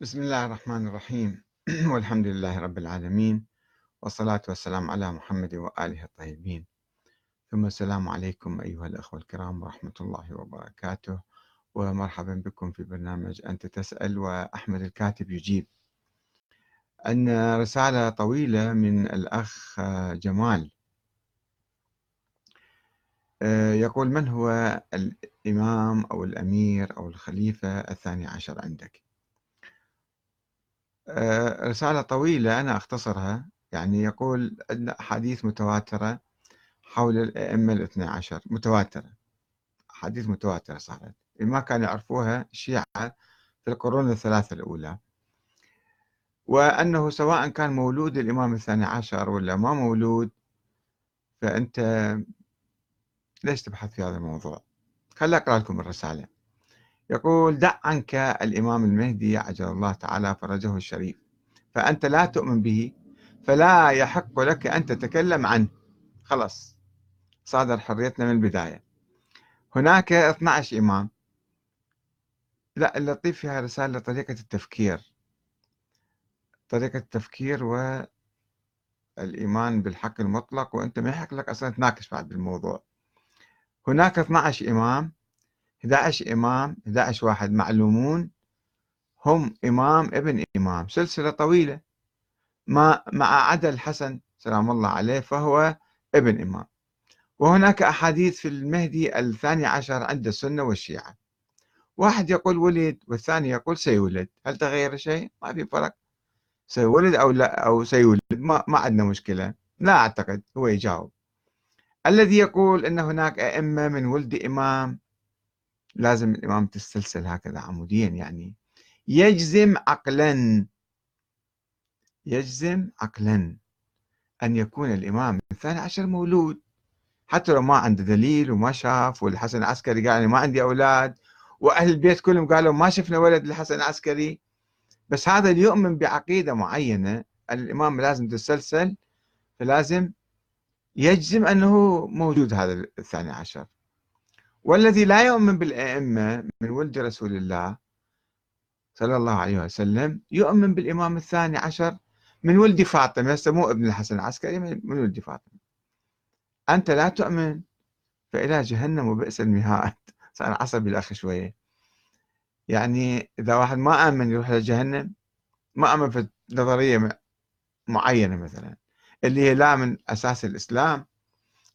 بسم الله الرحمن الرحيم. والحمد لله رب العالمين والصلاة والسلام على محمد وآله الطيبين. ثم السلام عليكم أيها الأخوة الكرام ورحمة الله وبركاته. ومرحبا بكم في برنامج أنت تسأل وأحمد الكاتب يجيب. أن رسالة طويلة من الأخ جمال. يقول من هو الإمام أو الأمير أو الخليفة الثاني عشر عندك؟ آه، رسالة طويلة أنا أختصرها. يعني يقول أن أحاديث متواترة حول الأئمة الاثنى عشر. متواترة. أحاديث متواترة صارت. ما كانوا يعرفوها الشيعة في القرون الثلاثة الأولى. وأنه سواء كان مولود الإمام الثاني عشر ولا ما مولود فأنت ليش تبحث في هذا الموضوع؟ خلي أقرأ لكم الرسالة. يقول دع عنك الإمام المهدي عجل الله تعالى فرجه الشريف فأنت لا تؤمن به فلا يحق لك أن تتكلم عنه. خلاص صادر حريتنا من البداية. هناك 12 إمام. لا اللطيف فيها رسالة طريقة التفكير. طريقة التفكير والإيمان بالحق المطلق وأنت ما يحق لك أصلا تناقش بعد بالموضوع هناك 12 إمام. 11 إمام 11 واحد معلومون هم إمام ابن إمام. سلسلة طويلة. ما مع عدا الحسن سلام الله عليه فهو ابن إمام. وهناك أحاديث في المهدي الثاني عشر عند السنة والشيعة. واحد يقول ولد والثاني يقول سيولد. هل تغير شيء؟ ما في فرق. سيولد أو لا أو سيولد. ما, ما عندنا مشكلة. لا أعتقد. هو يجاوب. الذي يقول أن هناك أئمة من ولد إمام لازم الإمام تستلسل هكذا عموديا يعني. يجزم عقلا. يجزم عقلا أن يكون الإمام الثاني عشر مولود. حتى لو ما عنده دليل وما شاف والحسن العسكري قال ما عندي أولاد وأهل البيت كلهم قالوا ما شفنا ولد للحسن العسكري. بس هذا اللي يؤمن بعقيدة معينة. الإمام لازم تتسلسل فلازم يجزم أنه موجود هذا الثاني عشر. والذي لا يؤمن بالأئمة من ولد رسول الله صلى الله عليه وسلم يؤمن بالإمام الثاني عشر من ولد فاطمة. هسه مو ابن الحسن العسكري من ولد فاطمة. أنت لا تؤمن فإلى جهنم وبئس المهاد. صار عصبي الأخ شوية. يعني إذا واحد ما آمن يروح لجهنم ما آمن في نظرية معينة مثلا اللي هي لا من أساس الإسلام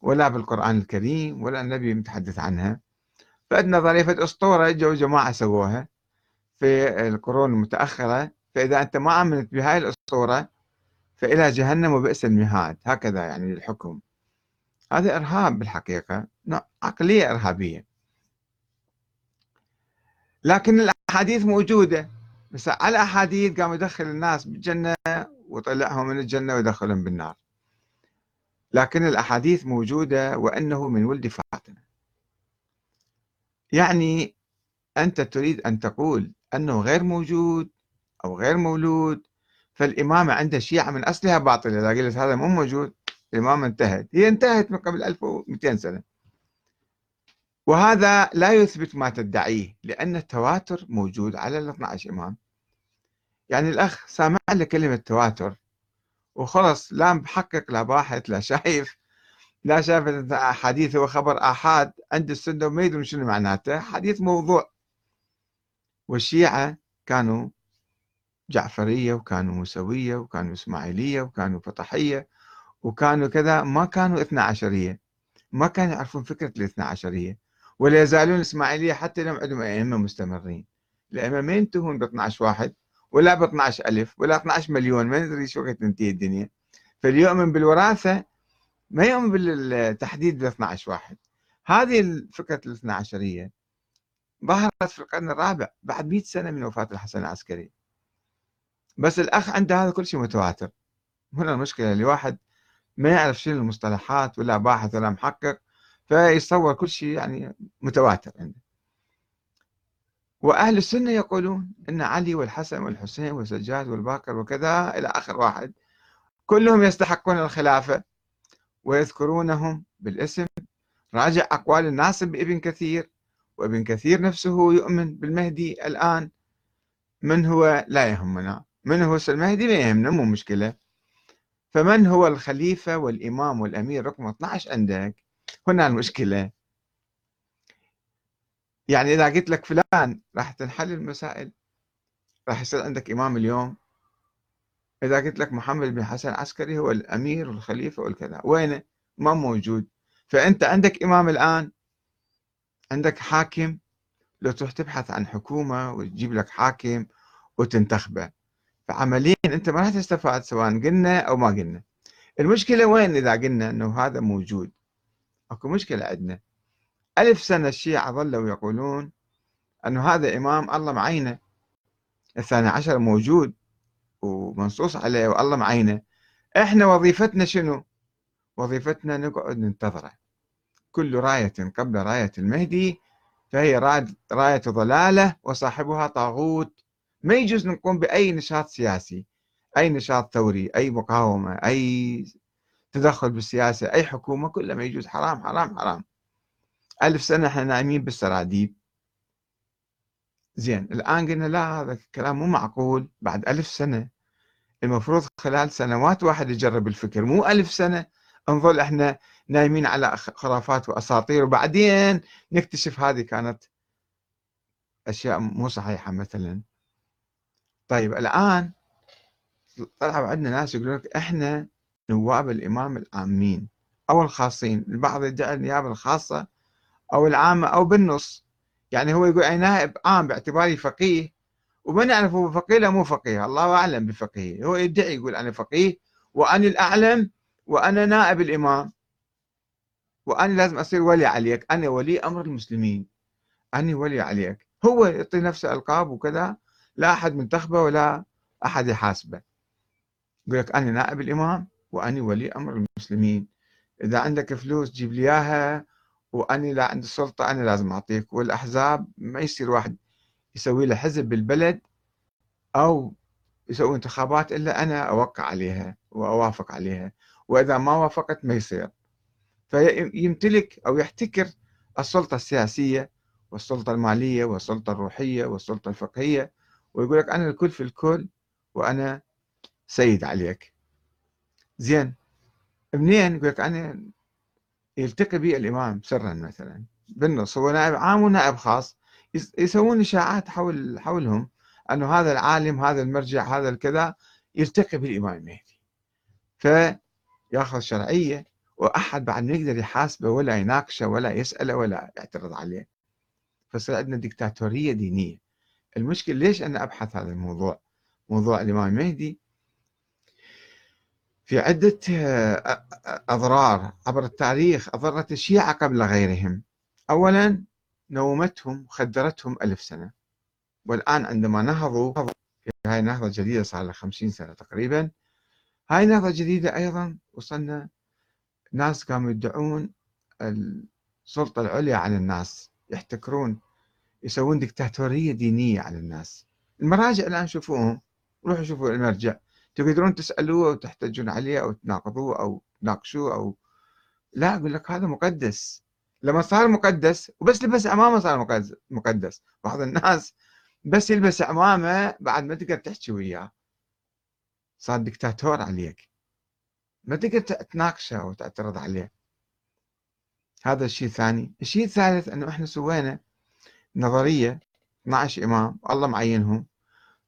ولا بالقرآن الكريم ولا النبي متحدث عنها. فد نظرية فد أسطورة جو جماعة سووها في القرون المتأخرة. فإذا أنت ما آمنت بهاي الأسطورة فإلى جهنم وبئس المهاد. هكذا يعني الحكم. هذا إرهاب بالحقيقة عقلية إرهابية. لكن الأحاديث موجودة. بس على الأحاديث قام يدخل الناس بالجنة وطلعهم من الجنة ويدخلهم بالنار. لكن الأحاديث موجودة وأنه من ولد فاطمة. يعني أنت تريد أن تقول أنه غير موجود أو غير مولود فالإمامة عند الشيعة من أصلها باطلة إذا قلت هذا مو موجود الإمامة انتهت. هي انتهت من قبل 1200 سنة. وهذا لا يثبت ما تدعيه لأن التواتر موجود على ال 12 إمام. يعني الأخ سامع لك كلمة تواتر. وخلص لا محقق لا باحث لا شايف لا شايف حديث هو خبر آحاد عند السنة وما يدرون شنو معناته. حديث موضوع. والشيعة كانوا جعفرية وكانوا موسوية وكانوا إسماعيلية وكانوا فطحية وكانوا كذا. ما كانوا اثنا عشرية. ما كانوا يعرفون فكرة الاثنا عشرية. ولا يزالون إسماعيلية حتى لو عندهم أئمة مستمرين. الأئمة ما ينتهون ب 12 واحد. ولا ب 12 ألف ولا 12 مليون ما ندري شو وقت تنتهي الدنيا. فاللي يؤمن بالوراثة ما يؤمن بالتحديد ب 12 واحد. هذه الفكرة الاثنى عشرية ظهرت في القرن الرابع بعد 100 سنة من وفاة الحسن العسكري. بس الأخ عنده هذا كل شيء متواتر. هنا المشكلة اللي واحد ما يعرف شنو المصطلحات ولا باحث ولا محقق فيتصور كل شيء يعني متواتر عنده. وأهل السنة يقولون أن علي والحسن والحسين والسجاد والباكر وكذا إلى آخر واحد. كلهم يستحقون الخلافة ويذكرونهم بالاسم. راجع أقوال الناصب بابن كثير وابن كثير نفسه يؤمن بالمهدي الآن. من هو؟ لا يهمنا. من هو المهدي ما يهمنا مو مشكلة. فمن هو الخليفة والإمام والأمير؟ رقم 12 عندك. هنا المشكلة. يعني إذا قلت لك فلان راح تنحل المسائل راح يصير عندك إمام اليوم. إذا قلت لك محمد بن حسن العسكري هو الأمير والخليفة والكذا وينه ما موجود. فأنت عندك إمام الآن عندك حاكم لو تروح تبحث عن حكومة وتجيب لك حاكم وتنتخبه. فعمليا أنت ما راح تستفاد سواء قلنا أو ما قلنا. المشكلة وين إذا قلنا أنه هذا موجود؟ أكو مشكلة عندنا. ألف سنة الشيعة ظلوا يقولون أنه هذا إمام الله معينة الثاني عشر موجود ومنصوص عليه والله معينة. إحنا وظيفتنا شنو؟ وظيفتنا نقعد ننتظره. كل راية قبل راية المهدي فهي راية ضلالة وصاحبها طاغوت. ما يجوز نقوم بأي نشاط سياسي أي نشاط ثوري أي مقاومة أي تدخل بالسياسة أي حكومة كله ما يجوز. حرام حرام حرام. ألف سنة إحنا نايمين بالسراديب زين الآن قلنا لا هذا الكلام مو معقول. بعد ألف سنة المفروض خلال سنوات واحد يجرب الفكر. مو ألف سنة نظل إحنا نايمين على خرافات وأساطير وبعدين نكتشف هذه كانت أشياء مو صحيحة مثلا. طيب الآن طلعوا عندنا ناس يقولون لك إحنا نواب الإمام العامين أو الخاصين. البعض يدعي النيابة الخاصة أو العامة أو بالنص. يعني هو يقول أنا نائب عام باعتباري فقيه وما نعرف هو فقيه لا مو فقيه الله أعلم بفقيه. هو يدعي يقول أنا فقيه وأنا الأعلم وأنا نائب الإمام. وأنا لازم أصير ولي عليك. أنا ولي أمر المسلمين. أنا ولي عليك. هو يعطي نفسه ألقاب وكذا لا أحد منتخبه ولا أحد يحاسبه. يقول لك أنا نائب الإمام وأنا ولي أمر المسلمين. إذا عندك فلوس جيب لي إياها وأنا لا عندي السلطة أنا لازم أعطيك. والأحزاب ما يصير واحد يسوي له حزب بالبلد أو يسوي انتخابات إلا أنا أوقع عليها وأوافق عليها. وإذا ما وافقت ما يصير. فيمتلك أو يحتكر السلطة السياسية والسلطة المالية والسلطة الروحية والسلطة الفقهية ويقول لك أنا الكل في الكل وأنا سيد عليك. زين. منين؟ يقول لك أنا يلتقي بي الإمام سرا مثلا بالنص هو نائب عام ونائب خاص يسوون إشاعات حول حولهم أنه هذا العالم هذا المرجع هذا الكذا يلتقي بالإمام المهدي فياخذ شرعية وأحد بعد ما يقدر يحاسبه ولا يناقشه ولا يسأله ولا يعترض عليه. فصار عندنا ديكتاتورية دينية. المشكلة ليش أنا أبحث هذا الموضوع؟ موضوع الإمام المهدي في عدة آه، أضرار عبر التاريخ أضرت الشيعة قبل غيرهم. أولا نومتهم خدرتهم ألف سنة. والآن عندما نهضوا في هاي النهضة الجديدة صار لها خمسين سنة تقريبا. هاي النهضة الجديدة أيضا وصلنا ناس كانوا يدعون السلطة العليا على الناس يحتكرون يسوون دكتاتورية دينية على الناس. المراجع الآن شوفوهم روحوا شوفوا المرجع. تقدرون تسألوه أو تحتجون عليه أو تناقضوه أو تناقشوه أو لا أقول لك هذا مقدس. لما صار مقدس وبس لبس عمامه صار مقدس بعض الناس بس يلبس عمامه بعد ما تقدر تحكي وياه. صار دكتاتور عليك. ما تقدر تناقشه أو تعترض عليه. هذا الشيء الثاني. الشيء الثالث أنه إحنا سوينا نظرية 12 إمام الله معينهم.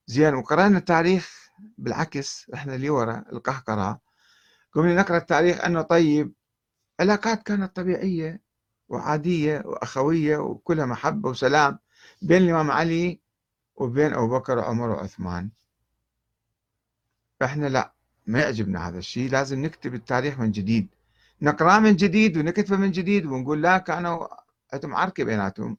زين وقرأنا التاريخ بالعكس إحنا اللي ورا القهقرة. قمنا نقرأ التاريخ أنه طيب. علاقات كانت طبيعية وعادية وأخوية وكلها محبة وسلام بين الإمام علي وبين أبو بكر وعمر وعثمان. إحنا لا ما يعجبنا هذا الشيء. لازم نكتب التاريخ من جديد. نقرأه من جديد ونكتبه من جديد ونقول لا كانوا عندهم عركة بيناتهم.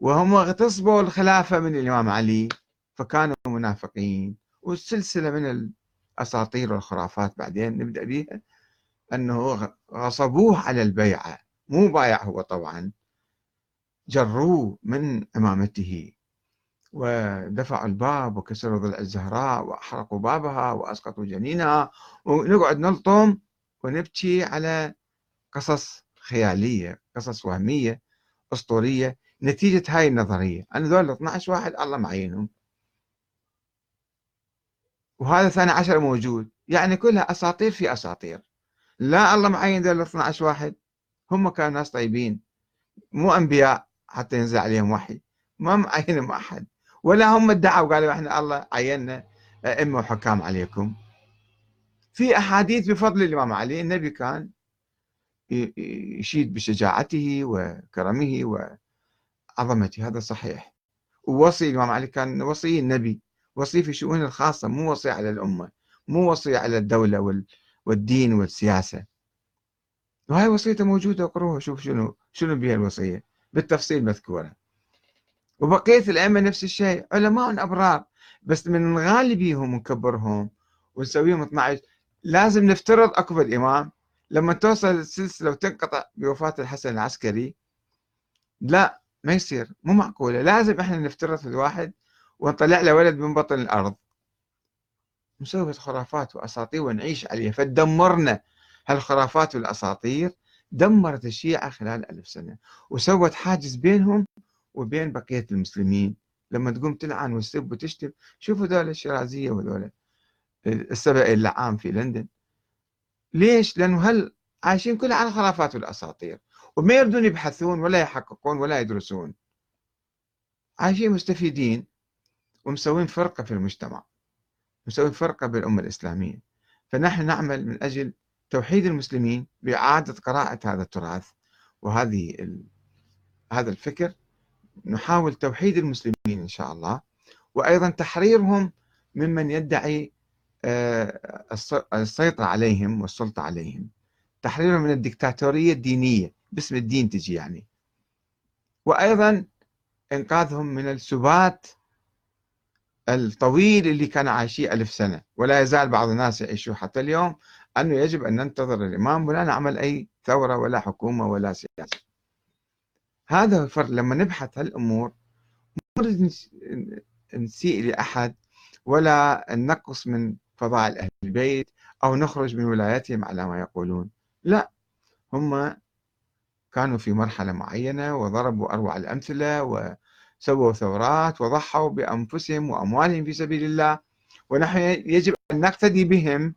وهم اغتصبوا الخلافة من الإمام علي فكانوا منافقين. والسلسلة من الأساطير والخرافات بعدين نبدأ بها أنه غصبوه على البيعة مو بايع هو طبعا جروه من إمامته ودفعوا الباب وكسروا ضلع الزهراء وأحرقوا بابها وأسقطوا جنينها. ونقعد نلطم ونبكي على قصص خيالية قصص وهمية أسطورية نتيجة هاي النظرية. أنا ذول 12 واحد الله معينهم. وهذا الثاني عشر موجود. يعني كلها أساطير في أساطير. لا الله معين ذول 12 واحد. هم كانوا ناس طيبين. مو أنبياء حتى ينزل عليهم وحي. ما معينهم أحد. ولا هم ادعوا قالوا إحنا الله عيننا أئمة وحكام عليكم. في أحاديث بفضل الإمام علي النبي كان يشيد بشجاعته وكرمه وعظمته. هذا صحيح. ووصي الإمام علي كان وصي النبي. وصي في شؤون الخاصة مو وصي على الأمة مو وصي على الدولة والدين والسياسة. وهاي وصيته موجودة اقروها شوف شنو شنو بها الوصية بالتفصيل مذكورة. وبقية الأئمة نفس الشيء علماء أبرار بس من نغالي بيهم ونكبرهم ونسويهم 12 لازم نفترض أكو الإمام لما توصل السلسلة وتنقطع بوفاة الحسن العسكري لا ما يصير مو معقولة لازم إحنا نفترض في الواحد ونطلع له ولد من بطن الأرض. مسوية خرافات وأساطير ونعيش عليها فتدمرنا هالخرافات والأساطير دمرت الشيعة خلال ألف سنة. وسوت حاجز بينهم وبين بقية المسلمين. لما تقوم تلعن وتسب وتشتم شوفوا دولة الشيرازية وذولا السبع اللعام في لندن. ليش؟ لأنه هل عايشين كلها على الخرافات والأساطير. وما يردون يبحثون ولا يحققون ولا يدرسون. عايشين مستفيدين. ومسوين فرقة في المجتمع. مسوين فرقة بالأمة الإسلامية. فنحن نعمل من أجل توحيد المسلمين بإعادة قراءة هذا التراث وهذه ال... هذا الفكر. نحاول توحيد المسلمين إن شاء الله. وأيضا تحريرهم ممن يدعي آه، السيطرة عليهم والسلطة عليهم. تحريرهم من الدكتاتورية الدينية باسم الدين تجي يعني. وأيضا إنقاذهم من السبات الطويل اللي كان عايشيه ألف سنة ولا يزال بعض الناس يعيشوا حتى اليوم أنه يجب أن ننتظر الإمام ولا نعمل أي ثورة ولا حكومة ولا سياسة. هذا الفرق. لما نبحث هالأمور نريد نسيء لأحد ولا ننقص من فضائل أهل البيت أو نخرج من ولايتهم على ما يقولون. لا. هم كانوا في مرحلة معينة وضربوا أروع الأمثلة وسووا ثورات وضحوا بأنفسهم وأموالهم في سبيل الله ونحن يجب أن نقتدي بهم.